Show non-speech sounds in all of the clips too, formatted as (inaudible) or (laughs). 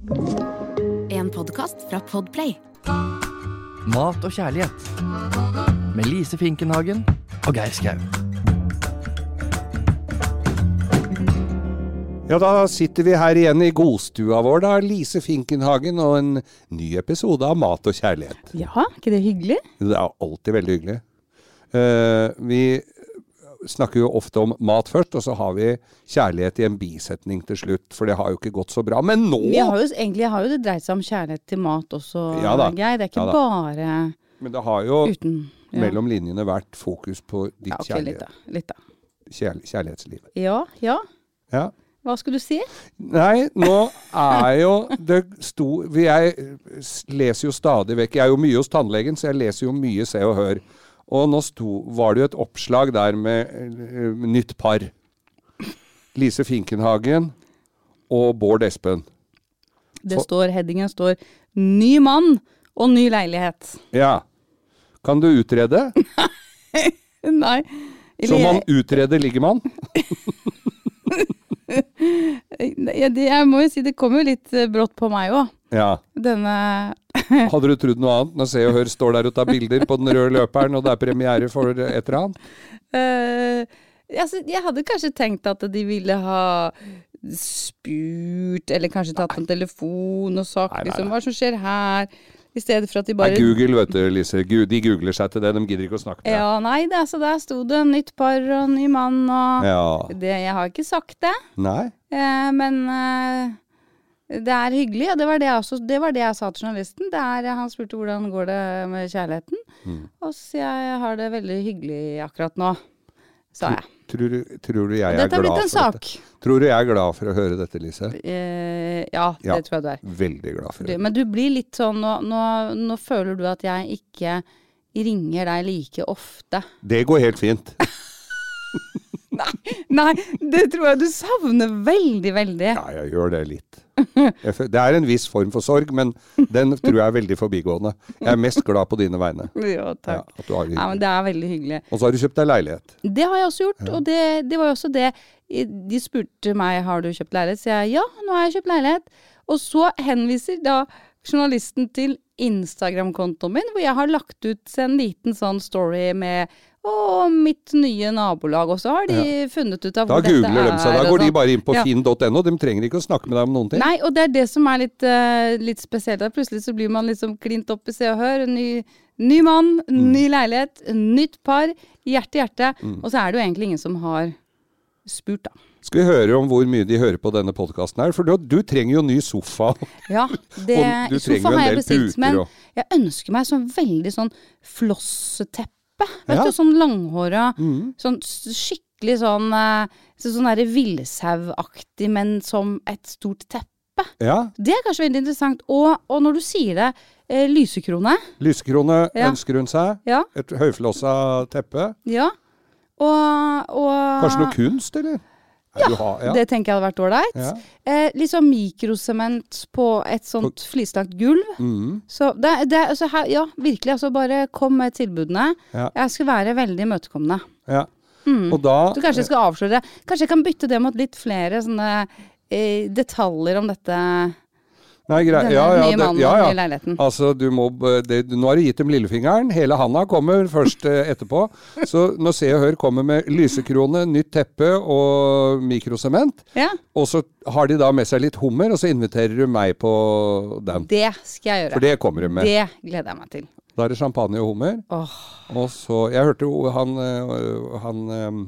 En podkast fra Podplay. Mat og kjærlighet. Med Lise Finkenhagen og Geir Skau. Ja, da sitter vi her igjen i godstua vår, da, Lise Finkenhagen, og en ny episode av Mat og kjærlighet. Ja, ikke det hyggelig? Det er alltid veldig hyggelig. Uh, vi snakker jo ofte om mat først, og så har vi kjærlighet i en bisetning til slutt, for det har jo ikke gått så bra. Men nå Vi har jo, egentlig har jo det dreid seg om kjærlighet til mat også, Ja. Geir. Det er ikke Ja bare Men det har jo uten ja. mellom linjene vært fokus på ditt ja, ok, litt kjærlighet, da. Litt da. kjærl kjærlighetsliv. Ja, ja. Ja. Hva skulle du si? Nei, nå er jo det sto Jeg leser jo stadig vekk Jeg er jo mye hos tannlegen, så jeg leser jo mye Se og Hør. Og nå sto, var det jo et oppslag der med eh, nytt par. Lise Finkenhagen og Bård Espen. Det For- står, Headingen står 'ny mann og ny leilighet'. Ja. Kan du utrede? (laughs) Nei. Som man utreder, ligger man? (laughs) jeg, det- jeg må jo si det kommer jo litt eh, brått på meg òg. Ja. Denne (laughs) Hadde du trodd noe annet når Se og Hør står der og tar bilder på den røde løperen, og det er premiere for et eller annet? Uh, altså, jeg hadde kanskje tenkt at de ville ha spurt, eller kanskje tatt en telefon og sagt Nei, nei, liksom hva som skjer her, i stedet for at de bare Nei, Google, vet du, Lise. De googler seg til det. De gidder ikke å snakke med deg. Ja, nei, det, altså, der sto det nytt par og ny mann og Ja. det, Jeg har ikke sagt det, Nei? eh, men eh, det er hyggelig, og det var det, jeg også, det var det jeg sa til journalisten. Det er, han spurte hvordan går det med kjærligheten, Mm. og så jeg har det veldig hyggelig akkurat nå, sa jeg. Tror, tror du jeg er Dette er glad for sak. dette? Tror du jeg er glad for å høre dette, Lise? Eh, ja, Ja. det tror jeg du er. Veldig glad for det. men du blir litt sånn nå, nå, nå føler du at jeg ikke ringer deg like ofte. Det går helt fint. (laughs) Nei, det tror jeg du savner veldig, veldig. Ja, jeg gjør det litt. Det er en viss form for sorg, men den tror jeg er veldig forbigående. Jeg er mest glad på dine vegne. Jo, Ja, takk. har det Ja, men det er veldig hyggelig. Og så har du kjøpt deg leilighet. Det har jeg også gjort, og det, det var jo også det De spurte meg har du kjøpt leilighet, så jeg ja, nå har jeg kjøpt leilighet. Og så henviser da journalisten til Instagram-kontoen min, hvor jeg har lagt ut en liten sånn story med å, mitt nye nabolag, også har de funnet ut av hvor dette er. Da googler de seg. Da går de sånn. bare inn på Ja. finn.no. De trenger ikke å snakke med deg om noen ting. Nei, og det er det som er litt, uh, litt spesielt. Plutselig så blir man liksom klint opp i Se og Hør. Ny, ny mann, Mm. ny leilighet, nytt par, hjerte hjerte. Og så er det jo egentlig ingen som har spurt, da. Skal vi høre om hvor mye de hører på denne podkasten her? For du, du trenger jo ny sofa. Ja, det, (laughs) Og du trenger sofa jo en del puter men og- jeg ønsker meg sånn veldig sånn flosseteppe. Vet Ja. du, sånn langhåra, Mm. sånn skikkelig sånn eh, så sånn derre villsauaktig, men som et stort teppe. Ja. Det er kanskje veldig interessant. Og, og når du sier det, eh, lysekrone. Lysekrone Ja. ønsker hun seg. Ja. Et høyflossa teppe. ja. Og, og Kanskje noe kunst, eller? Ja, har, ja. Det tenker jeg hadde vært ålreit. Ja. Eh, litt sånn mikrosement på et sånt flislagt gulv. Mm. Så det, det, altså her, ja, virkelig. Altså bare kom med tilbudene. Ja. Jeg skal være veldig imøtekommende. ja. Og da Mm. Så kanskje jeg skal avsløre Kanskje jeg kan bytte det mot litt flere sånne eh, detaljer om dette Nei, grei, denne ja, ja, nye mannen ja, ja. nye leiligheten. Altså, du må, det, nå har du gitt dem lillefingeren. Hele handa kommer først eh, etterpå. Så når Se og Hør kommer med lysekrone, nytt teppe og mikrosement, Ja, og så har de da med seg litt hummer, og så inviterer du meg på den. det skal jeg gjøre. For det kommer de med. Det gleder jeg meg til. Da er det champagne og hummer. Åh, Og så Jeg hørte han øh, Han øh,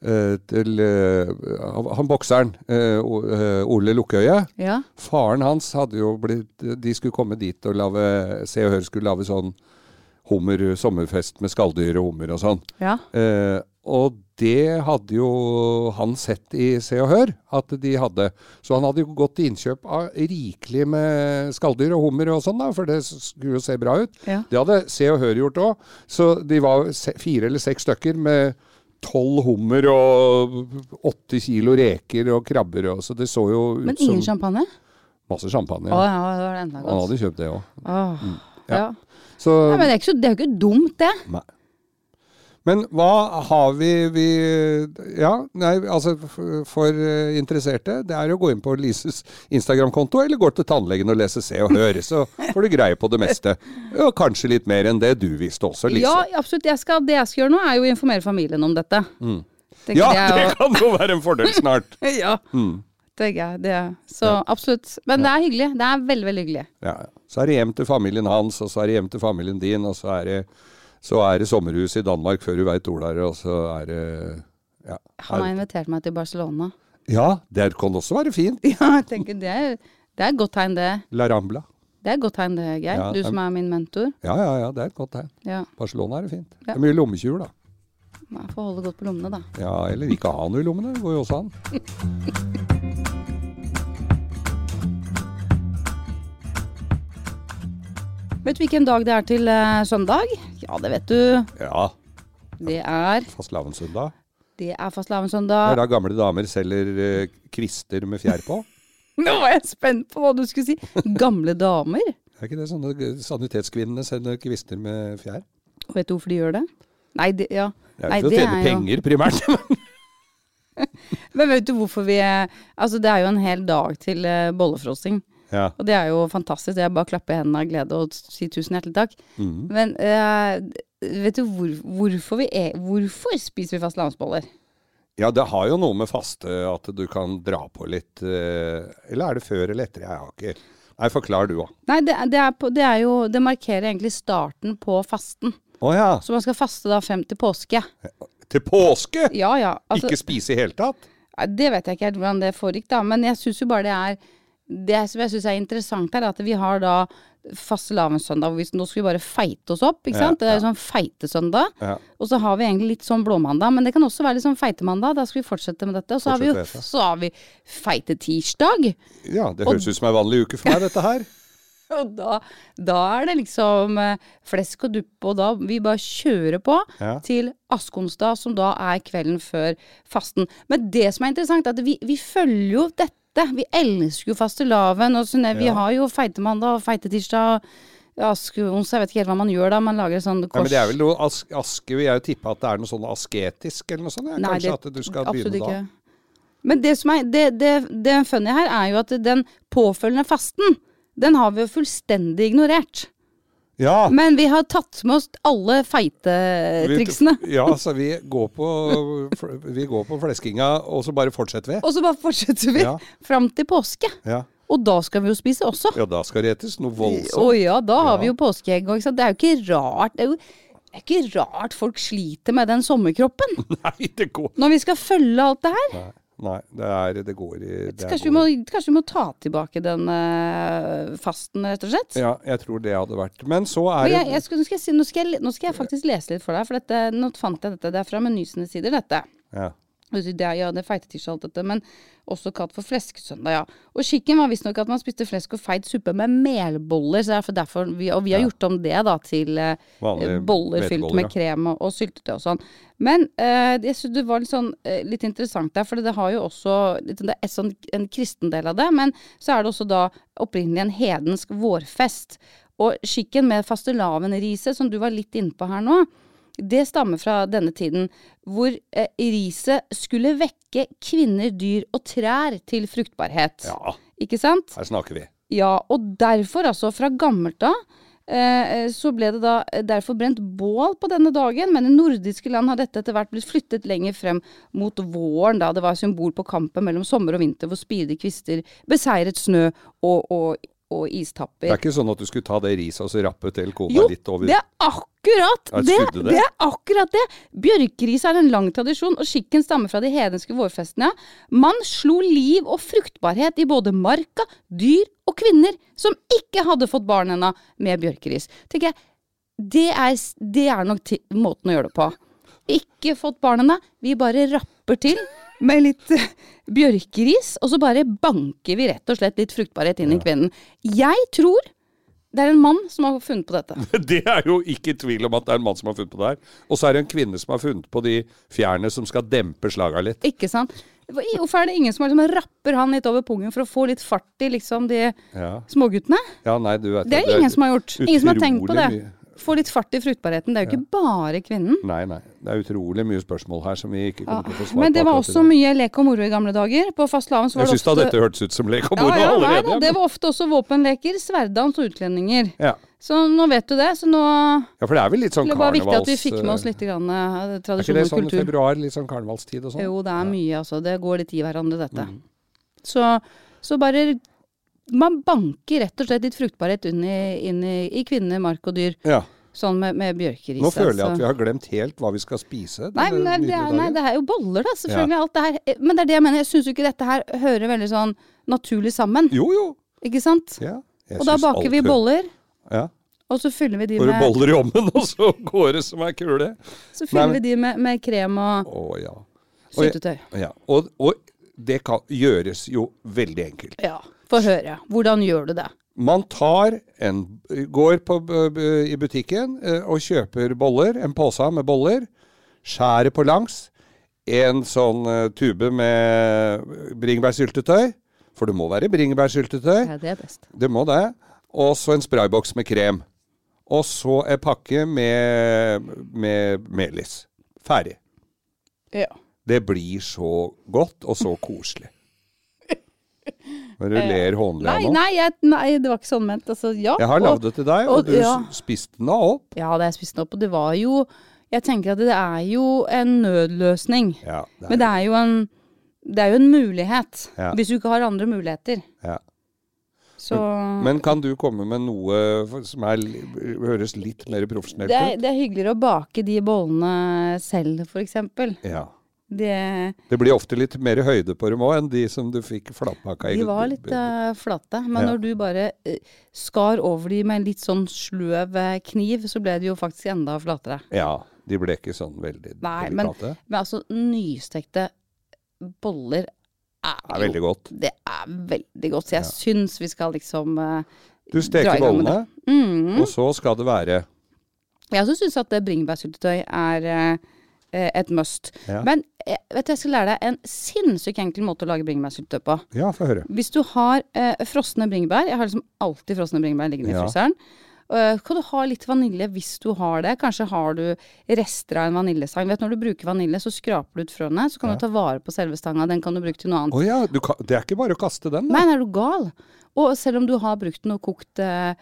til øh, Han bokseren, øh, Ole Lukkøye. ja. Faren hans hadde jo blitt De skulle komme dit og lave Se og Hør skulle lage sånn hummer, sommerfest med skalldyr og hummer og sånn. ja. Eh, og det hadde jo han sett i Se og Hør at de hadde. Så han hadde jo gått til innkjøp av rikelig med skalldyr og hummer og sånn, da, for det skulle jo se bra ut. Ja. Det hadde Se og Hør gjort òg. Så de var fire eller seks stykker med tolv hummer og åtte kilo reker og krabber. Og, så det så jo ut Men ingen som champagne? masse champagne. Å ja, det var det enda Han godt. hadde kjøpt det òg. Mm, Ja. ja. Så Nei, men det er, ikke det er jo ikke dumt, det. Nei. Men hva har vi, vi Ja, nei, altså for eh, interesserte, det er å gå inn på Lises Instagram-konto, eller gå til tannlegen og lese Se og Hør, så får du greie på det meste. Og kanskje litt mer enn det du visste også, Lise. Ja, absolutt. Jeg skal, det jeg skal gjøre nå, er jo å informere familien om dette. Mm. Ja, jeg det kan jo være en fordel snart. (laughs) ja. det er Det. Så absolutt. Men det er hyggelig. Det er veldig, veldig hyggelig. Ja, ja. så er det hjem til familien hans, og så er det hjem til familien din, og så er det, så er det sommerhus i Danmark før du veit ordet der, og så er det ja. Han har invitert meg til Barcelona. ja, det kan også være fint. (laughs) Ja, jeg tenker det er, det er et godt tegn, det. La Rambla. Det er et godt tegn, det, Geir. Ja, du som er min mentor. Ja, ja, ja, det er et godt tegn. Ja. Barcelona er det fint. Det er mye lommetyver, da. Får holde godt på lommene, da. Ja, eller ikke ha noe i lommene. Det går jo også an. (laughs) Vet du hvilken dag det er til eh, søndag? Ja, det vet du. Ja, Det er, fastelavnssøndag. det er Det er fastelavnssøndag. da gamle damer selger eh, kvister med fjær på. (laughs) Nå var jeg spent på hva du skulle si. Gamle damer. Er ikke det sånne sanitetskvinnene sender kvister med fjær? Vet du hvorfor de gjør det? Nei, det, ja. Det er Nei, jo for å det tjene er jo- penger, primært. (laughs) Men vet du hvorfor vi eh, Altså, det er jo en hel dag til eh, bollefrosting. Ja. Og det er jo fantastisk. Jeg bare klapper i hendene av glede og sier tusen hjertelig takk. Mm. Men uh, vet du hvor, hvorfor, vi er, hvorfor spiser vi fastelavnsboller? ja, det har jo noe med faste at du kan dra på litt uh, Eller er det før eller etter? Jeg har ikke Nei, forklar du, òg. Nei, det, er- det, er på, det er jo Det markerer egentlig starten på fasten. Oh, ja. Så man skal faste da frem til påske. Til påske! Ja ja. Altså, ikke spise i hele tatt? Det vet jeg ikke helt hvordan det foregikk, da. Men jeg syns jo bare det er Det som jeg syns er interessant her, er at vi har da fastelavnssøndag. hvor vi- Nå skal vi bare feite oss opp, ikke Ja, sant. Det er jo sånn feitesøndag. Ja. Og så har vi egentlig litt sånn blåmandag, men det kan også være litt sånn feitemandag. Da skal vi fortsette med dette. Og så har vi jo så har vi feitetirsdag. Ja, det høres ut som ei vanlig uke for meg, dette her. (laughs) Og da, da er det liksom eh, flesk og dupp, og da vi bare kjører på Ja. til askonsdag, som da er kvelden før fasten. Men det som er interessant, er at vi, vi følger jo dette. Vi elsker jo fastelavn. Og sånn, Vi Ja. har jo feitemandag og feitetirsdag. Askeonsdag, jeg vet ikke helt hva man gjør da. Man lager et sånt Nei, kors. men det er vel noe as aske Vil jeg jo tippe at det er noe sånn asketisk eller noe sånt? Ja. Nei, Kanskje det- at du skal begynne da? Men det som er det, det, det funny her, er jo at den påfølgende fasten, den har vi jo fullstendig ignorert. Ja. Men vi har tatt med oss alle feitetriksene. Ja, så vi går på, vi går på fleskinga, og så bare fortsetter vi. Og så bare fortsetter vi Ja. fram til påske. Ja. Og da skal vi jo spise også. ja, da skal det etes noe Å voldsomt. ja, da har Ja. vi jo påskeegg òg. Det er jo ikke rart. Det er jo det er ikke rart folk sliter med den sommerkroppen. (laughs) Nei, det går Når vi skal følge alt det her. Nei, nei det, er, det går i det Kanskje vi, må, kanskje vi må ta tilbake den uh, fasten, rett og slett. Ja, jeg tror det hadde vært Men så er Men det jeg, jeg skal, nå, skal jeg si, nå, skal jeg, nå skal jeg faktisk lese litt for deg, for dette, nå fant jeg dette. Det er fra Meny sider, dette. ja. Det er, ja, det er feitetirsdag alt dette, men også kalt for fleskesøndag, ja. Og skikken var visstnok at man spiste flesk og feit suppe med melboller, så derfor, derfor vi, og vi har gjort om det da til eh, Vanlige boller fylt med krem og, og syltetøy og sånn. Men eh, jeg synes det var litt, sånn, eh, litt interessant der, for det har jo også litt, det er sånn, en kristen del av det, men så er det også da opprinnelig en hedensk vårfest. Og skikken med fastelavnriset, som du var litt innpå her nå, det stammer fra denne tiden, hvor eh, riset skulle vekke kvinner, dyr og trær til fruktbarhet. ja, Ikke sant? her snakker vi. Ja, og derfor, altså, fra gammelt av, eh, så ble det da eh, derfor brent bål på denne dagen, men i nordiske land har dette etter hvert blitt flyttet lenger frem mot våren, da det var symbol på kampen mellom sommer og vinter, hvor spydige kvister beseiret snø og, og, og istapper. Det er ikke sånn at du skulle ta det riset og så rappe til kona Jo, litt over det er akkurat det! det? Det er akkurat det! Bjørkeris er en lang tradisjon, og skikken stammer fra de hedenske vårfestene. Man slo liv og fruktbarhet i både marka, dyr og kvinner som ikke hadde fått barn ennå med bjørkeris. Tenker jeg, det er, det er nok måten å gjøre det på. Ikke fått barn ennå, vi bare rapper til med litt eh, bjørkeris, og så bare banker vi rett og slett litt fruktbarhet inn i kvinnen. Jeg tror det er en mann som har funnet på dette. (laughs) Det er jo ikke tvil om at det er en mann som har funnet på det her. Og så er det en kvinne som har funnet på de fjærene som skal dempe slaga litt. Ikke sant? Hvorfor er det ingen som liksom rapper han litt over pungen for å få litt fart i liksom de Ja, småguttene? ja nei, du vet Det er ingen som har gjort. Ingen som har tenkt på det. mye få litt fart i fruktbarheten. Det er jo ikke bare kvinnen. Nei, nei. Det er utrolig mye spørsmål her som vi ikke kommer til å få svar på. Men det var også mye lek og moro i gamle dager. På fastelavn så var det ofte Jeg syns da dette hørtes ut som lek og moro ja, ja, allerede. da, det var ofte også våpenleker, sverdans og utlendinger. ja. Så nå vet du det. Så nå ja, for det er vel litt sånn karnevals... det var viktig at vi fikk med oss eh, litt grann, kultur. Er ikke det sånn kultur. februar, litt sånn karnevalstid og sånn? Jo, det er mye, altså. Det går litt i hverandre, dette. Mm. Så, så bare Man banker rett og slett litt fruktbarhet inn i, inn i, i kvinner, mark og dyr. Ja. Sånn med, med bjørkeris. Nå føler jeg altså. at vi har glemt helt hva vi skal spise. Nei, men det, er- det, er, nei, det er jo boller, da. Selvfølgelig. Alt det her. Men det er det jeg mener. Jeg syns jo ikke dette her hører veldig sånn naturlig sammen. Jo, jo. Ikke sant? Ja. Og da baker vi boller, Ja. og så fyller vi de med, boller i ovnen, og så går det som ei kule. så fyller Nei, vi de med, med krem og Å ja. Og syltetøy. ja. Og, og det kan gjøres jo veldig enkelt. Ja. Få høre. Hvordan gjør du det? Man tar en, går på, i butikken eh, og kjøper boller, en pose med boller, skjærer på langs, en sånn eh, tube med bringebærsyltetøy, for det må være bringebærsyltetøy, Ja, det er best. det må det, og så en sprayboks med krem. Og så en pakke med, med melis. Ferdig. Ja. Det blir så godt og så koselig. (laughs) Når du ler hånlig av nå. nei, jeg, nei, det var ikke sånn ment. Altså, ja. Jeg har lagd det til deg, og, og- du ja. spiste den opp. Ja, det jeg spiste den opp, og det var jo Jeg tenker at det er jo en nødløsning. Ja, det Men det er jo en det er jo en mulighet, hvis du ikke har andre muligheter. Ja. Så Men kan du komme med noe som er, høres litt mer profesjonelt det ut? det er hyggeligere å bake de bollene selv, f.eks. Ja. Det, Det blir ofte litt mer høyde på dem òg enn de som du fikk flatpakka i. de var litt uh, flate, men Ja. når du bare uh, skar over dem med en litt sånn sløv eh, kniv, så ble de jo faktisk enda flatere. Ja, de ble ikke sånn veldig Nei, men- delikate. Men altså, nystekte boller er, Det er veldig godt. Det er veldig godt. Så jeg Ja. syns vi skal liksom uh, Du steker bollene, mm. og så skal det være Jeg også syns at det bringebærsyltetøy er eh, eh, et must. Ja. Men eh, vet du, jeg skal lære deg en sinnssykt enkel måte å lage bringebærsyltetøy på. Ja, få høre. Hvis du har eh, frosne bringebær Jeg har liksom alltid frosne bringebær liggende Ja. i fryseren. Uh, kan du ha litt vanilje hvis du har det? Kanskje har du rester av en vaniljestang. Vet Når du bruker vanilje, så skraper du ut frøene. Så kan Ja. du ta vare på selve stanga. Den kan du bruke til noe annet. Oh, ja, du kan, det er ikke bare å kaste den, da. Nei, er du gal? Og selv om du har brukt den og kokt, eh,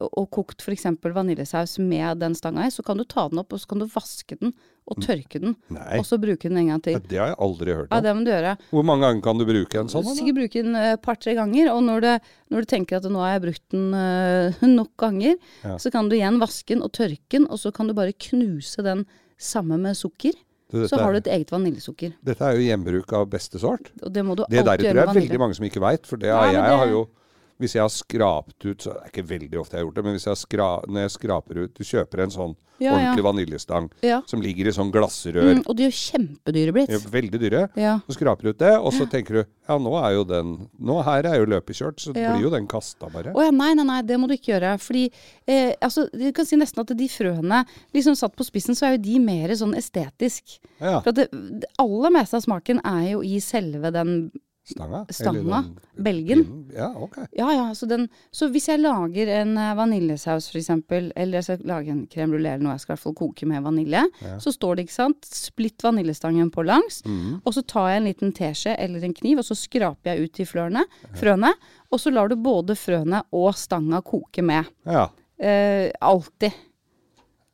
og kokt f.eks. vaniljesaus med den stanga i, så kan du ta den opp, og så kan du vaske den og tørke den. Nei, Og så bruke den en gang til. det har jeg aldri hørt om. Ja, det må du gjøre. Hvor mange ganger kan du bruke en sånn? da? Sikkert bruke den et par-tre ganger. Og når, du, når du tenker at nå har jeg brukt den uh, (laughs) nok ganger, Ja. så kan du igjen vaske den og tørke den, og så kan du bare knuse den sammen med sukker. Du, Så har du et eget vaniljesukker. Dette er jo gjenbruk av beste sort. Og det må du Det der alltid tror gjøre jeg er veldig mange som ikke veit. For det Nei, jeg det- har jo Hvis jeg har skrapt ut så Det er ikke veldig ofte jeg har gjort det, men hvis jeg skra, når jeg skraper ut Du kjøper en sånn Ja, ja. ordentlig vaniljestang Ja. som ligger i sånn glassrør. Mm, og de er jo kjempedyre blitt. Er Veldig dyre. Ja. Så skraper du ut det, og så tenker du ja, nå er jo den Nå her er jo løpekjørt, så blir jo den kasta bare. Å ja, nei, nei, nei, det må du ikke gjøre. Fordi eh, altså, du kan si nesten at de frøene, liksom satt på spissen, så er jo de mer sånn estetisk. Ja, For at det, det aller meste av smaken er jo i selve den Stanga? Stanga? Belgen? Ja, ok. Ja ja, så, den, så hvis jeg lager en eh, vaniljesaus eksempel, eller jeg skal lage en crème brulé eller noe jeg skal i hvert fall koke med vanilje, så står det, ikke sant, splitt vaniljestangen på langs, mm. og så tar jeg en liten teskje eller en kniv, og så skraper jeg ut de flørene, frøene, og så lar du både frøene og stanga koke med. Ja. Eh, alltid.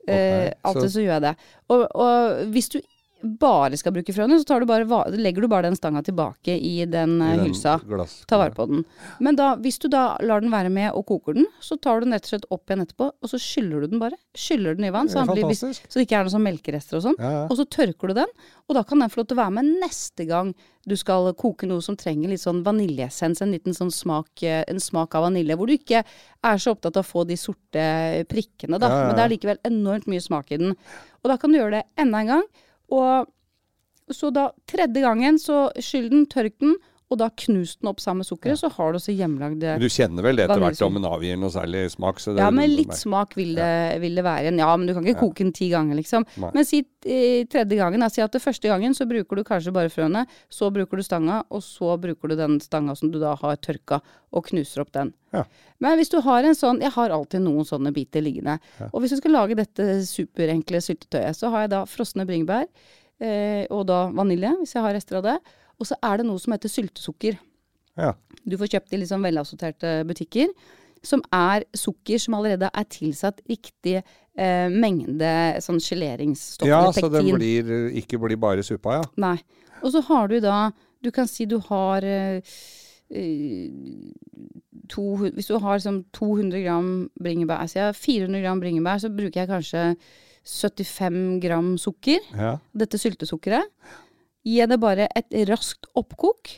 Eh, alltid så- så gjør jeg det. Og, og hvis du bare skal bruke frøene, så tar du bare, legger du bare den stanga tilbake i den I eh, den hylsa. glass- Ta vare på den. Men da, hvis du da lar den være med og koker den, så tar du den rett og slett opp igjen etterpå, og så skyller du den bare. Skyller den i vann, så, blir, så det ikke er noen sånn melkerester og sånn. Ja, ja. Og så tørker du den, og da kan den få lov til å være med neste gang du skal koke noe som trenger litt sånn vaniljeessens, en liten sånn smak, eh, en smak av vanilje, hvor du ikke er så opptatt av å få de sorte prikkene, da. Ja. Men det er likevel enormt mye smak i den. Og da kan du gjøre det enda en gang. Og så da tredje gangen, så skylden, tørk den, og da knust den opp sammen med sukkeret, så har du også hjemlagde Men du kjenner vel det etter hvert om den avgir noe særlig smak? Så det, Ja, men litt smak vil det, vil det være. Ja, men du kan ikke koke den ti ganger, liksom. Nei. Men si eh, tredje gangen. Si at det første gangen så bruker du kanskje bare frøene, så bruker du stanga, og så bruker du den stanga som du da har tørka, og knuser opp den. Ja. Men hvis du har en sånn Jeg har alltid noen sånne biter liggende. Og hvis du skal lage dette superenkle syltetøyet, så har jeg da frosne bringebær, eh, og da vanilje, hvis jeg har rester av det. Og så er det noe som heter syltesukker. Ja. Du får kjøpt i sånn velassorterte butikker. Som er sukker som allerede er tilsatt riktig eh, mengde sånn geleringsstoff ja, så det blir, ikke blir bare suppa, ja. Nei. Og så har du da Du kan si du har eh, eh, to, Hvis du har sånn 200 gram bringebær Altså jeg har 400 gram bringebær, så bruker jeg kanskje 75 gram sukker. ja. Dette syltesukkeret. Gi det bare et raskt oppkok.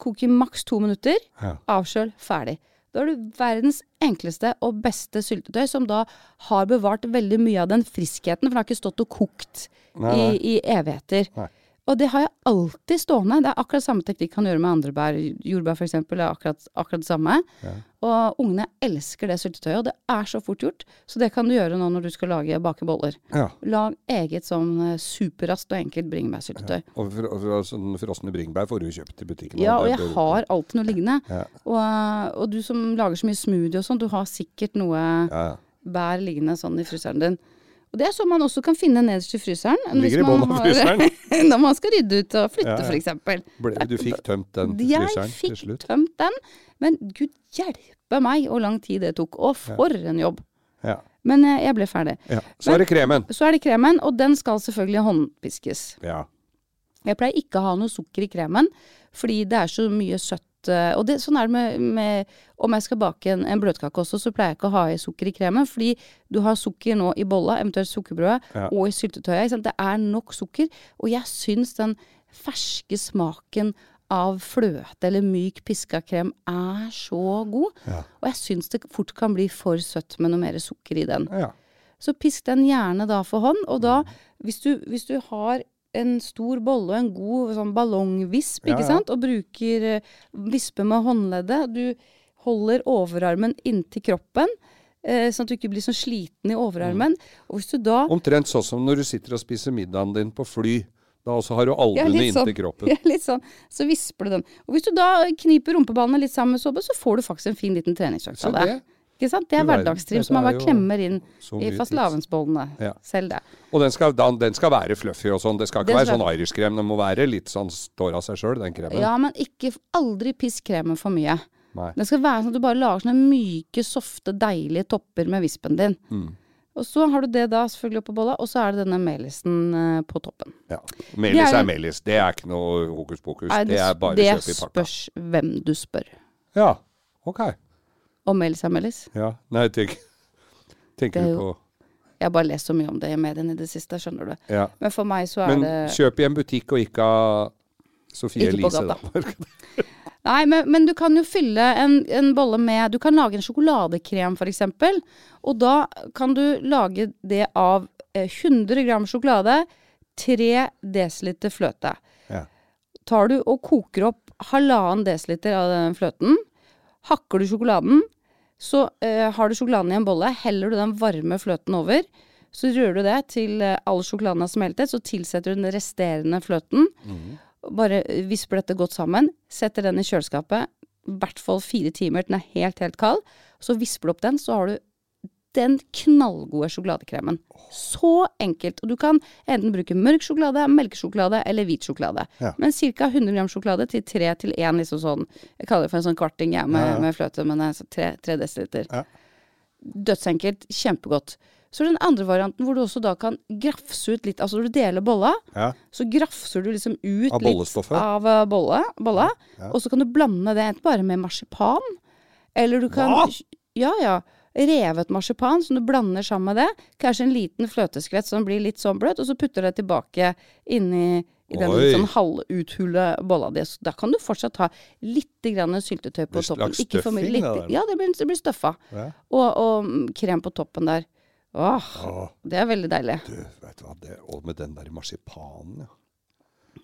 Kok i maks to minutter. Ja. Avkjøl. Ferdig. Da har du verdens enkleste og beste syltetøy, som da har bevart veldig mye av den friskheten, for det har ikke stått og kokt Nei, i, i evigheter. Nei. Og det har jeg alltid stående. Det er akkurat samme teknikk kan gjøre med andre bær. Jordbær f.eks. er akkurat, akkurat det samme. Ja. Og ungene elsker det syltetøyet, og det er så fort gjort. Så det kan du gjøre nå når du skal lage bake boller. Ja. Lag eget sånn eh, superraskt og enkelt bringebærsyltetøy. Og, fr og, for, sånn frosne bringebær får du kjøpt i butikken. Ja, og jeg bør- har alltid noe liggende. Ja. Og, og du som lager så mye smoothie og sånn, du har sikkert noe ja, ja. bær liggende sånn i fryseren din. Og det er sånn man også kan finne nederst i fryseren. Ligger i bånn av fryseren. (laughs) når man skal rydde ut og flytte, Ja, ja. eksempel. Du fikk tømt den til fryseren til slutt? Jeg fikk tømt den, men gud hjelpe meg hvor lang tid det tok. Og for en jobb. Ja. Men eh, jeg ble ferdig. ja. Så er det kremen. Så er det kremen, og den skal selvfølgelig håndpiskes. Ja. Jeg pleier ikke å ha noe sukker i kremen, fordi det er så mye søtt. eh, Og det, sånn er det med, med Om jeg skal bake en, en bløtkake også, så pleier jeg ikke å ha i sukker i kremen. Fordi du har sukker nå i bolla, eventuelt sukkerbrødet, Ja. og i syltetøyet. Det er nok sukker. Og jeg syns den ferske smaken av fløte eller myk piska krem er så god. Ja. Og jeg syns det fort kan bli for søtt med noe mer sukker i den. ja. Så pisk den gjerne da for hånd. Og da, hvis du, hvis du har en stor bolle og en god sånn ballongvisp, Ja, ikke ja. sant, og bruker eh, vispe med håndleddet, du holder overarmen inntil kroppen, eh, sånn at du ikke blir sånn sliten i overarmen. Og hvis du da Omtrent sånn som når du sitter og spiser middagen din på fly. Da også har du albuene ja, sånn. inntil kroppen. (laughs) Ja, litt sånn. Så visper du den. Og hvis du da kniper rumpeballene litt sammen med såpe, så får du faktisk en fin liten treningsøkt av det. Det, Ikke sant? Det er hverdagstrim som man bare klemmer inn i fastelavnsbollene. Ja. Selv det. og den skal, den skal være fluffy og sånn. Det skal ikke Den være skal- sånn Irish-krem. Den må være litt sånn står av seg sjøl, den kremen. Ja, men ikke, aldri piss kremen for mye. Nei. Det skal være sånn at du bare lager sånne myke, softe, deilige topper med vispen din. Mm. Og så har du det da selvfølgelig oppå bolla, og så er det denne melisen eh, på toppen. Ja. Melis er- melis. Det er ikke noe hokus pokus. Nei, det er bare det kjøp i pakka. spørs hvem du spør. Ja, ok. Om melis melis. Ja. Nei, tenk, tenker er du på Jeg har bare lest så mye om det i mediene i det siste, skjønner du. ja. Men for meg så er Men det kjøp i en butikk og ikke av Sofie Elise, da. (laughs) Nei, men, men du kan jo fylle en, en bolle med Du kan lage en sjokoladekrem, eksempel. Og da kan du lage det av eh, 100 gram sjokolade, 3 dl fløte. Ja. Tar du og koker opp halvannen desiliter av den fløten, hakker du sjokoladen, så eh, har du sjokoladen i en bolle, heller du den varme fløten over. Så rører du det til eh, all sjokoladen har smeltet, så tilsetter du den resterende fløten. Bare visper dette godt sammen, setter den i kjøleskapet, i hvert fall fire timer den er helt, helt kald. Så visper du opp den, så har du den knallgode sjokoladekremen. Så enkelt. Og du kan enten bruke mørk sjokolade, melkesjokolade eller hvit sjokolade. Ja. Men ca. 100 gram sjokolade til 3 til 1, liksom sånn Jeg kaller det for en sånn kvarting ja, med, Ja, ja. med fløte, men er 3, 3 dl. Ja. Dødsenkelt, kjempegodt. Så den andre varianten hvor du også da kan grafse ut litt Altså når du deler bolla, Ja. så grafser du liksom ut Av litt av eh, bolle, bolla, og så kan du blande det enten bare med marsipan, eller du kan Hva? Ja, ja. Revet marsipan som du blander sammen med det. Kanskje en liten fløteskvett som blir litt sånn bløt, og så putter du det tilbake inni i den Oi. sånn halvuthule bolla di. Så Da kan du fortsatt ha litt grann syltetøy på toppen. Ikke for mye. Litt, ja, det blir, det blir støffa. Ja. Og, og mm, krem på toppen der. Åh, ja. det er veldig deilig. du, vet du hva, det, og med den der marsipanen, ja.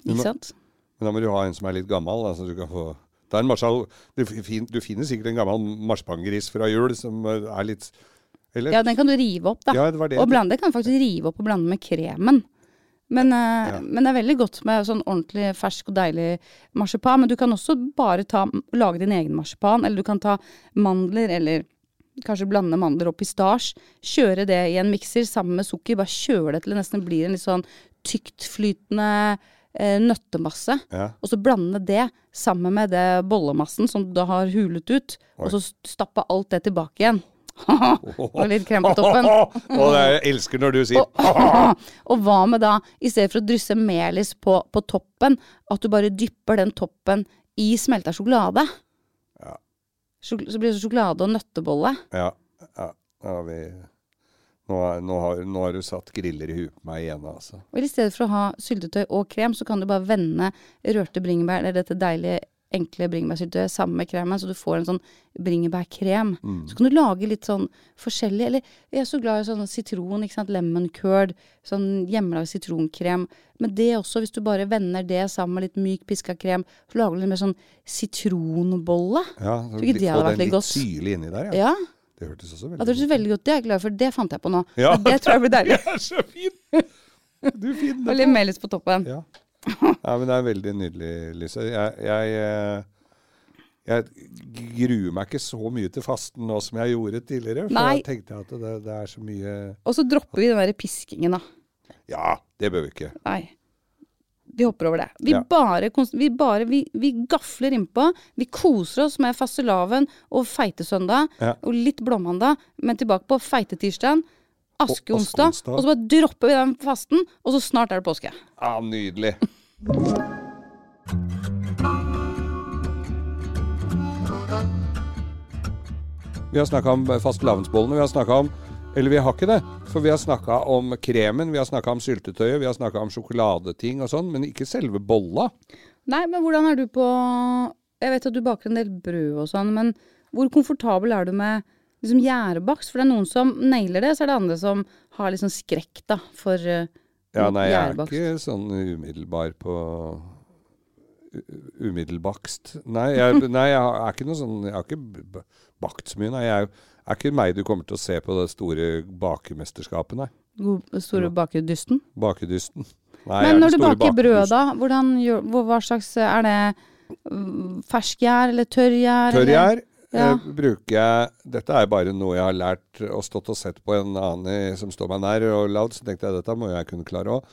Ikke sant? Men da må du ha en som er litt gammel. Altså du kan få ta en marsjal, du, fin, du finner sikkert en gammel marsipangris fra jul som eh, er litt Eller? Ja, den kan du rive opp, da. Ja, det var det. Og blande kan du faktisk rive opp og blande med kremen. Men, eh, Ja. men det er veldig godt med sånn ordentlig fersk og deilig marsipan. Men du kan også bare ta, lage din egen marsipan, eller du kan ta mandler, eller kanskje blande mandler og pistasje. Kjøre det i en mikser sammen med sukker. Bare kjøre det til det nesten blir en litt sånn tyktflytende nøttemasse. Ja. Og så blande det sammen med det bollemassen som du da har hulet ut. Og så stappe alt det tilbake igjen. (laughs) og litt krem på toppen. (laughs) Og det jeg elsker når du sier (laughs) og hva med da, i stedet for å drysse melis på, på toppen, at du bare dypper den toppen i smelta sjokolade? Ja. Så blir det sjokolade og nøttebolle. Ja. ja, ja vi, nå, nå, har, nå har du satt griller i huet på meg igjen, altså. Og i stedet for å ha syltetøy og krem, så kan du bare vende rørte bringebær, eller dette deilige, enkle bringebærsyltetøyet sammen med kremen, så du får en sånn bringebærkrem. Mm. Så kan du lage litt sånn forskjellig, eller jeg er så glad i sånn sitron, ikke sant, lemon curd, sånn hjemmelaget sitronkrem. Men det også, hvis du bare vender det sammen med litt myk piska krem, så lager du litt mer sånn sitronbolle. Ja, så Tror ikke det hadde vært den litt litt syrlig inni der, ja. Ja, Det hørtes også ja veldig det hørtes veldig godt ut. Det er jeg glad for. Det fant jeg på nå. Ja. Det tror jeg blir deilig. (laughs) Det er så fint! Du finner Og (laughs) litt melis på toppen. Ja. ja, men det er veldig nydelig, Lise. Jeg, jeg, eh, jeg gruer meg ikke så mye til fasten nå som jeg gjorde tidligere. For Nei. jeg tenkte at det, det er så mye Og så dropper vi den der piskingen, da. Ja, det bør vi ikke. Nei. Vi hopper over det. Vi Ja. bare, vi, bare vi, vi gafler innpå. Vi koser oss med fastelavn og feitesøndag Ja. og litt blåmandag, men tilbake på feitetirsdag, askeonsdag, askeonsdag. og så bare dropper vi den fasten, og så snart er det påske. Ja, nydelig. Vi har snakka om fastelavnsbollene. Vi har snakka om Eller vi har ikke det. For vi har snakka om kremen, vi har snakka om syltetøyet, vi har snakka om sjokoladeting og sånn, men ikke selve bolla. Nei, men hvordan er du på Jeg vet at du baker en del brød og sånn, men hvor komfortabel er du med liksom gjærebakst? For det er noen som nailer det, så er det andre som har sånn skrekk da, for uh, Ja, nei, jeg er ikke sånn umiddelbar på Umiddelbakst. Nei, jeg, nei, jeg er ikke noe sånn Jeg har ikke bakt så mye, nei. Jeg er, er ikke meg du kommer til å se på det store bakemesterskapet, nei. God, store bakedysten? Bakedysten. Nei, Men når du baker brød, da, hvordan hvor- hva slags Er det mm, ferskgjær eller tørrgjær? Tørrgjær Ja. eh, bruker jeg Dette er bare noe jeg har lært og stått og sett på en annen som står meg nær og lagd, så tenkte jeg dette må jeg kunne klare òg.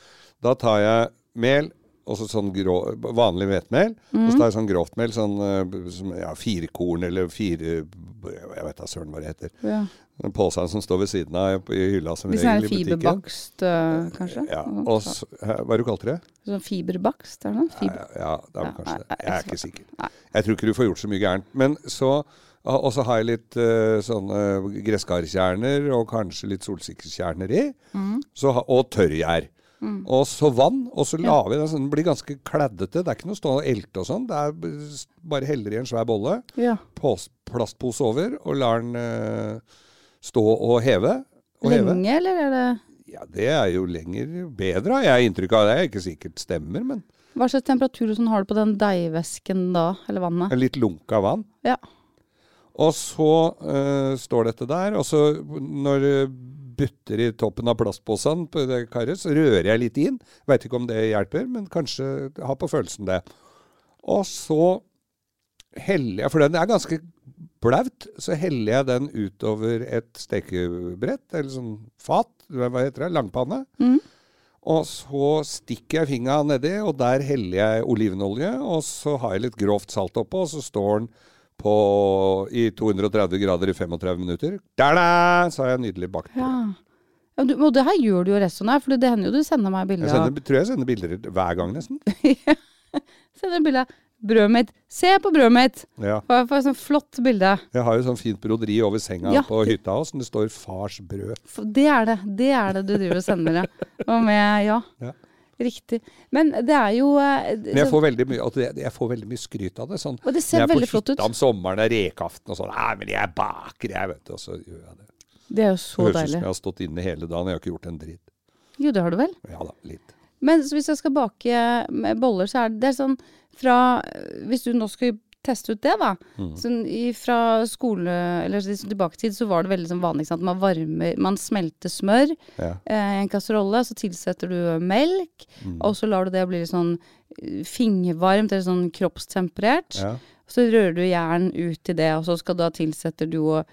Da tar jeg mel, og så sånn grå, vanlig hvetmel. Og så tar jeg sånn grovt mel, sånn eh, som, ja, fire korn eller fire Jeg vet da søren hva det heter. Ja. Den som står ved siden av i hylla som Hvis det regel i butikken. fiberbakst, øh, kanskje? Ja, og så, hva du kalte det? Sånn fiberbakst, er det noe? Fiber. Ja, ja, det er vel kanskje det. Jeg er ikke sikker. Jeg tror ikke du får gjort så mye gærent. Men så Og så har jeg litt uh, sånne gresskarkjerner og kanskje litt solsikkekjerner i. Mm. Så, og tørrgjær. Og så vann, og så la vi den sånn. Den blir ganske kleddete. Det er ikke noe stå og elte og sånn. Det er bare heller i en svær bolle. Ja. Plastpose over, og lar den uh, stå og heve. Og heve. Lenge, eller er det Ja, det er jo lenger bedre, har jeg inntrykk av. Det er ikke sikkert stemmer, men Hva slags temperatur sånn har du på den deigvæsken da, eller vannet? en litt lunka vann. Ja. Og så uh, står dette der, og så når det butter i toppen av plastposen på det karet, så rører jeg litt inn. Veit ikke om det hjelper, men kanskje har på følelsen det. Og så heller jeg, for den er ganske blaut, så heller jeg den utover et stekebrett, eller sånn fat, hva heter det, langpanne. Mm. Og så stikker jeg fingra nedi, og der heller jeg olivenolje. Og så har jeg litt grovt salt oppå, og så står den på, i 230 grader i 35 minutter. Da-da! Så har jeg nydelig bakt brød. Ja. ja du, og det her gjør du jo resten av, for det hender jo du sender meg bilder sender, tror jeg sender bilder hver gang, nesten. (laughs) Sender bilde av brødet mitt. Se på brødet mitt! Ja. For jeg får et sånt flott bilde. Jeg har jo sånn fint broderi over senga Ja. på hytta hos, det står 'Fars brød'. For Det er det. Det er det du driver og sender, ja. (laughs) Og med Ja. Ja. Riktig. Men det er jo eh, Men jeg får mye, altså, jeg, får veldig mye skryt av det. Sånn, Og det ser når jeg er veldig på flott ut. hytta om sommeren, det er rekaften og sånn. Nei, men jeg baker, jeg, vet du. Og så gjør jeg det. Det er jo Det så høres ut som deilig. jeg har stått inne hele dagen, jeg har ikke gjort en dritt. Jo, det har du vel. Ja da, litt. Men så hvis jeg skal bake med boller, så er det, det er sånn fra Hvis du nå skal teste ut det, da. Mm. Sånn fra skole eller liksom tilbake til tid, så var det veldig sånn vanlig at man varmer Man smelter smør Ja. eh, i en kasserolle, så tilsetter du melk, Mm. og så lar du det bli litt sånn eh, fingervarmt eller sånn kroppstemperert. Ja. Så rører du jern ut i det, og så skal da tilsetter du jo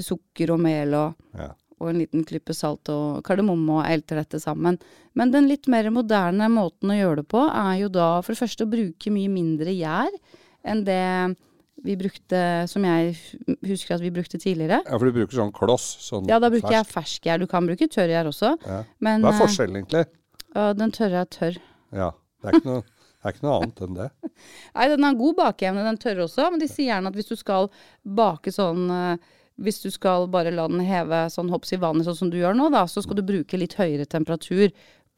sukker og mel og, Ja. og en liten klype salt og kardemomme og elter dette sammen. Men den litt mer moderne måten å gjøre det på, er jo da for det første å bruke mye mindre gjær enn det vi brukte, som jeg husker at vi brukte tidligere. ja, for du bruker sånn kloss. Sånn Ja, da bruker jeg fersk. ferskgjær. Du kan bruke tørrgjær også. Ja. Men Hva er eh, forskjellen, egentlig? ja, den tørre er tørr. Ja, det er ikke noe, det er ikke noe annet enn det. (laughs) Nei, den har god bakeevne, den tørre også, men de sier gjerne at hvis du skal bake sånn eh, Hvis du skal bare la den heve sånn hopps i vannet, sånn som du gjør nå, da, så skal du bruke litt høyere temperatur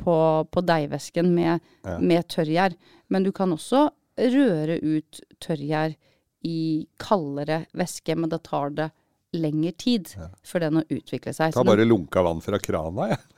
på, på deigvæsken med, Ja. med tørrgjær. Men du kan også røre ut tørrgjær i kaldere væske, men da tar det lengre tid for den å utvikle seg. Ta bare lunka vann fra krana, jeg. (laughs)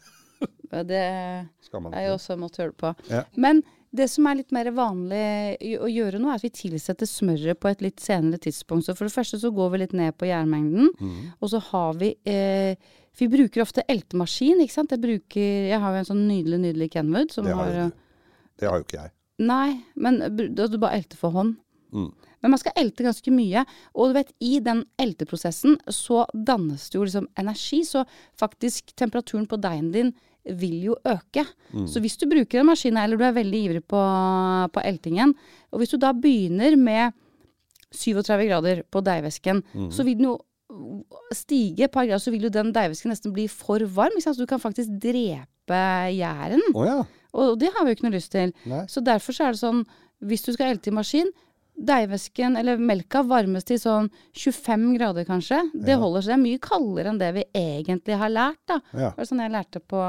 Ja. det er jo også en måte å gjøre det på. Ja. Men det som er litt mer vanlig å gjøre nå, er at vi tilsetter smøret på et litt senere tidspunkt. Så for det første så går vi litt ned på gjærmengden, Mm. og så har vi eh, Vi bruker ofte eltemaskin, ikke sant. Jeg bruker Jeg har jo en sånn nydelig, nydelig Kenwood som Det har har. Det har jo ikke jeg. Nei, men da du bare elter for hånd. Mm. Men man skal elte ganske mye. Og du vet, i den elteprosessen så dannes det jo liksom energi. Så faktisk temperaturen på deigen din vil jo øke. Mm. Så hvis du bruker en maskin, eller du er veldig ivrig på, på eltingen, og hvis du da begynner med 37 grader på deigvæsken, Mm. så vil den jo stige et par grader, så vil jo den deigvæsken nesten bli for varm. Så du kan faktisk drepe gjæren. Oh, ja. Og det har vi jo ikke noe lyst til. Nei. Så derfor så er det sånn, hvis du skal elte i maskin, deigvæsken eller melka varmes til sånn 25 grader kanskje. Det Ja. holder, seg mye kaldere enn det vi egentlig har lært, da. Ja. Det var sånn jeg lærte på,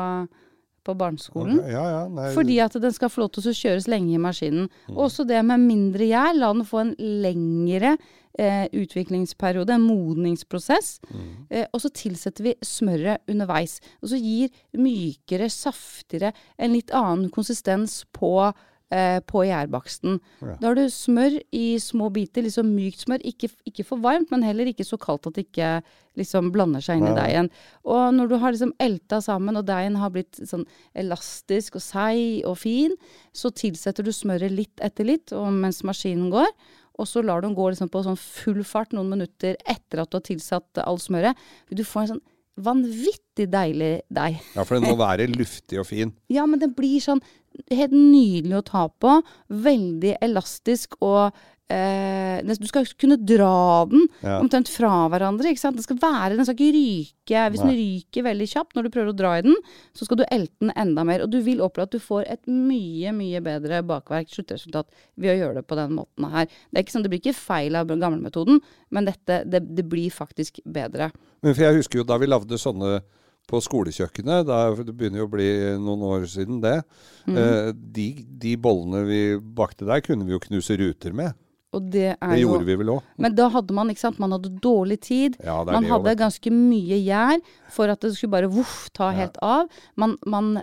på barneskolen. Ja, ja. Nei, Fordi at den skal få lov til å kjøres lenge i maskinen. Mm. også det med mindre gjær. La den få en lengre eh, utviklingsperiode, en modningsprosess. Eh, og så tilsetter vi smøret underveis. Og så gir mykere, saftigere, en litt annen konsistens på eh, på gjærbaksten. Ja. Da har du smør i små biter, liksom mykt smør. Ikke, ikke for varmt, men heller ikke så kaldt at det ikke liksom blander seg inn i Nei. deigen. Og når du har liksom elta sammen, og deigen har blitt sånn elastisk og seig og fin, så tilsetter du smøret litt etter litt mens maskinen går. Og så lar du den gå liksom på sånn full fart noen minutter etter at du har tilsatt all smøret. Du får en sånn vanvittig deilig deig. Ja, for den må (laughs) være luftig og fin. Ja, men den blir sånn helt nydelig å ta på. Veldig elastisk og eh, Du skal kunne dra den Ja. omtrent fra hverandre. ikke sant? Den skal være, den skal ikke ryke. Hvis den ryker veldig kjapt når du prøver å dra i den, så skal du elte den enda mer. Og du vil oppleve at du får et mye, mye bedre bakverk, sluttresultat, ved å gjøre det på den måten her. Det er ikke sånn, det blir ikke feil av gamlemetoden, men dette, det, det blir faktisk bedre. Men for jeg husker jo da vi lagde sånne på skolekjøkkenet, det begynner jo å bli noen år siden det. Mm. Eh, de, de bollene vi bakte der, kunne vi jo knuse ruter med. Og det Det jo gjorde vi vel òg. Men da hadde man, ikke sant, man hadde dårlig tid. Ja, Man hadde også, ganske mye gjær for at det skulle bare voff, ta helt av. Man, man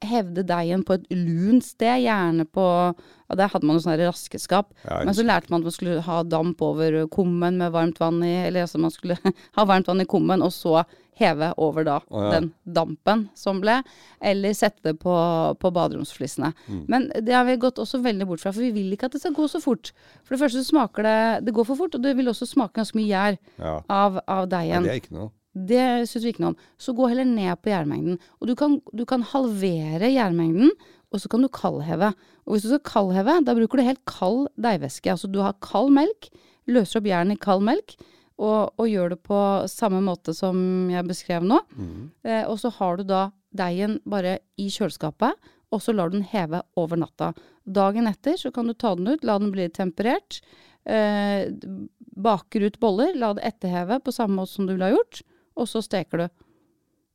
hevde deigen på et lunt sted, gjerne på ja, Der hadde man jo sånne raskeskap. Ja, Men så lærte man at man skulle ha damp over kummen med varmt vann i. Eller altså man skulle (laughs) ha varmt vann i kummen, og så heve over da oh, ja. den dampen som ble. Eller sette det på, på baderomsflissene. Mm. Men det har vi gått også veldig bort fra, for vi vil ikke at det skal gå så fort. For det første så smaker det Det går for fort, og det vil også smake ganske mye gjær Ja. av, av deigen. det er ikke noe. Det syns vi ikke noe om. Så gå heller ned på gjærmengden. Og du kan, du kan halvere gjærmengden, og så kan du kaldheve. Og hvis du skal kaldheve, da bruker du helt kald deigvæske. Altså du har kald melk, løser opp jern i kald melk, og, og gjør det på samme måte som jeg beskrev nå. Eh, og så har du da deigen bare i kjøleskapet, og så lar du den heve over natta. Dagen etter så kan du ta den ut, la den bli temperert. Eh, baker ut boller, la det etterheve på samme måte som du ville ha gjort, og så steker du.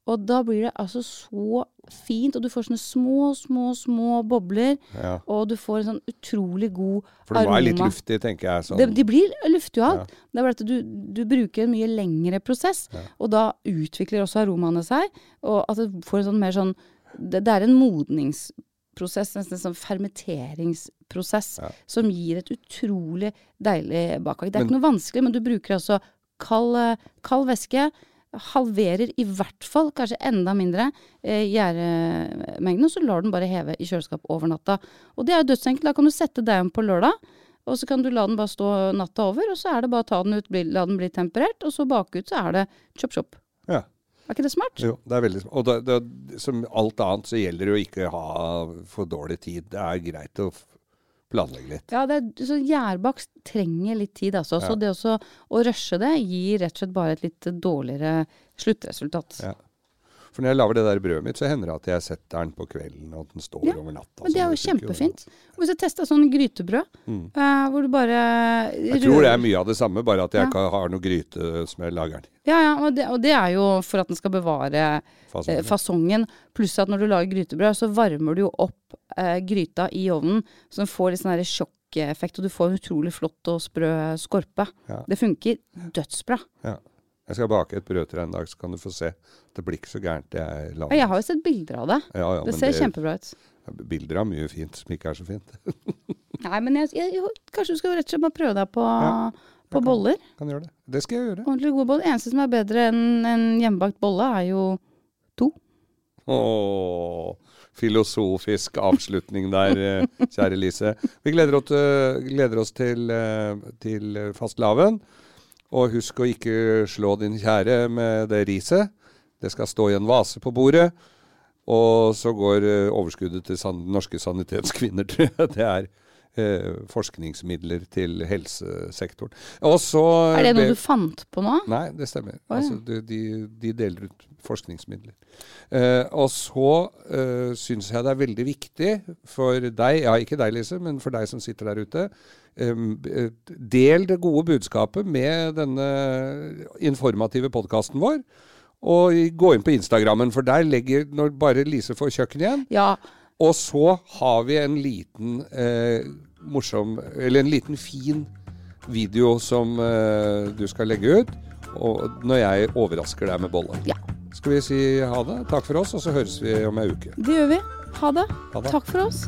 Og da blir det altså så fint, og du får sånne små, små, små bobler, Ja. og du får en sånn utrolig god aroma. For det var litt luftig, tenker jeg. Sånn. De, de blir luftige av alt. Det er bare at du, du bruker en mye lengre prosess, og da utvikler også aromaene seg. Og at du får en sånn mer sånn Det, det er en modningsprosess, nesten en sånn fermenteringsprosess, som gir et utrolig deilig bakverk. Det er ikke noe vanskelig, men du bruker altså kald, eh, kald væske. Halverer i hvert fall, kanskje enda mindre, eh, gjæremengden, og så lar den bare heve i kjøleskap over natta. Og det er jo dødsenkelt. Da kan du sette deigen på lørdag, og så kan du la den bare stå natta over, og så er det bare å ta den ut, bli, la den bli temperert, og så bake ut, så er det chop chop. Ja. Er ikke det smart? Jo, det er veldig smart. Og det, det, som alt annet så gjelder det å ikke ha for dårlig tid. Det er greit å planlegge litt. Ja, det er, så gjærbakst trenger litt tid, altså. Så Ja. det også å rushe det gir rett og slett bare et litt dårligere sluttresultat. Ja. For når jeg lager det der brødet mitt, så hender det at jeg setter den på kvelden, og at den står Ja, over natta. Men det er jo kjempefint. Hvis jeg testa sånn grytebrød, Mm. uh, hvor du bare Jeg tror det er mye av det samme, bare at jeg Ja. har noe gryte som jeg lager den i. Ja, ja, og det, og det er jo for at den skal bevare Fasongen. eh, fasongen. Pluss at når du lager grytebrød, så varmer du jo opp eh, gryta i ovnen, så den får litt sånn her sjokkeffekt, og du får en utrolig flott og sprø skorpe. Ja. Det funker dødsbra. Ja. Jeg skal bake et brød til deg en dag, så kan du få se. Det blir ikke så gærent det jeg lager. Jeg har jo sett bilder av det. Ja, ja, Det ser ser kjempebra ut. Bilder av mye fint som ikke er så fint. (laughs) Nei, men jeg, jeg, kanskje du skal rett og slett bare prøve deg på, Ja, på boller. Kan gjøre det. Det skal jeg gjøre. Ordentlig gode boller. Eneste som er bedre enn en hjemmebakt bolle, er jo to. Åh, filosofisk avslutning der, eh, kjære Lise. Vi gleder oss, eh, gleder oss til, eh, til fastelavn. Og husk å ikke slå din kjære med det riset. Det skal stå i en vase på bordet. Og så går eh, overskuddet til norske sanitetskvinner, (laughs) tror jeg. Det er forskningsmidler til helsesektoren. Og så Er det noe ber- du fant på nå? Nei, det stemmer. Oh, ja. altså, de, de, de deler ut forskningsmidler. Eh, og så eh, syns jeg det er veldig viktig for deg, ja ikke deg Lise, men for deg som sitter der ute, eh, del det gode budskapet med denne informative podkasten vår. Og gå inn på Instagrammen, for der legger når bare Lise får kjøkken igjen. Ja. Og så har vi en liten eh, morsom Eller en liten fin video som eh, du skal legge ut. Og når jeg overrasker deg med bolle. Ja. Skal vi si ha det? Takk for oss, og så høres vi om ei uke. Det gjør vi. Ha det. Ha det. Takk for oss.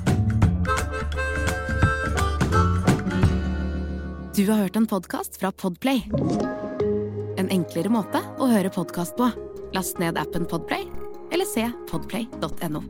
Du har hørt en podkast fra Podplay. En enklere måte å høre podkast på. Last ned appen Podplay, eller se podplay.no.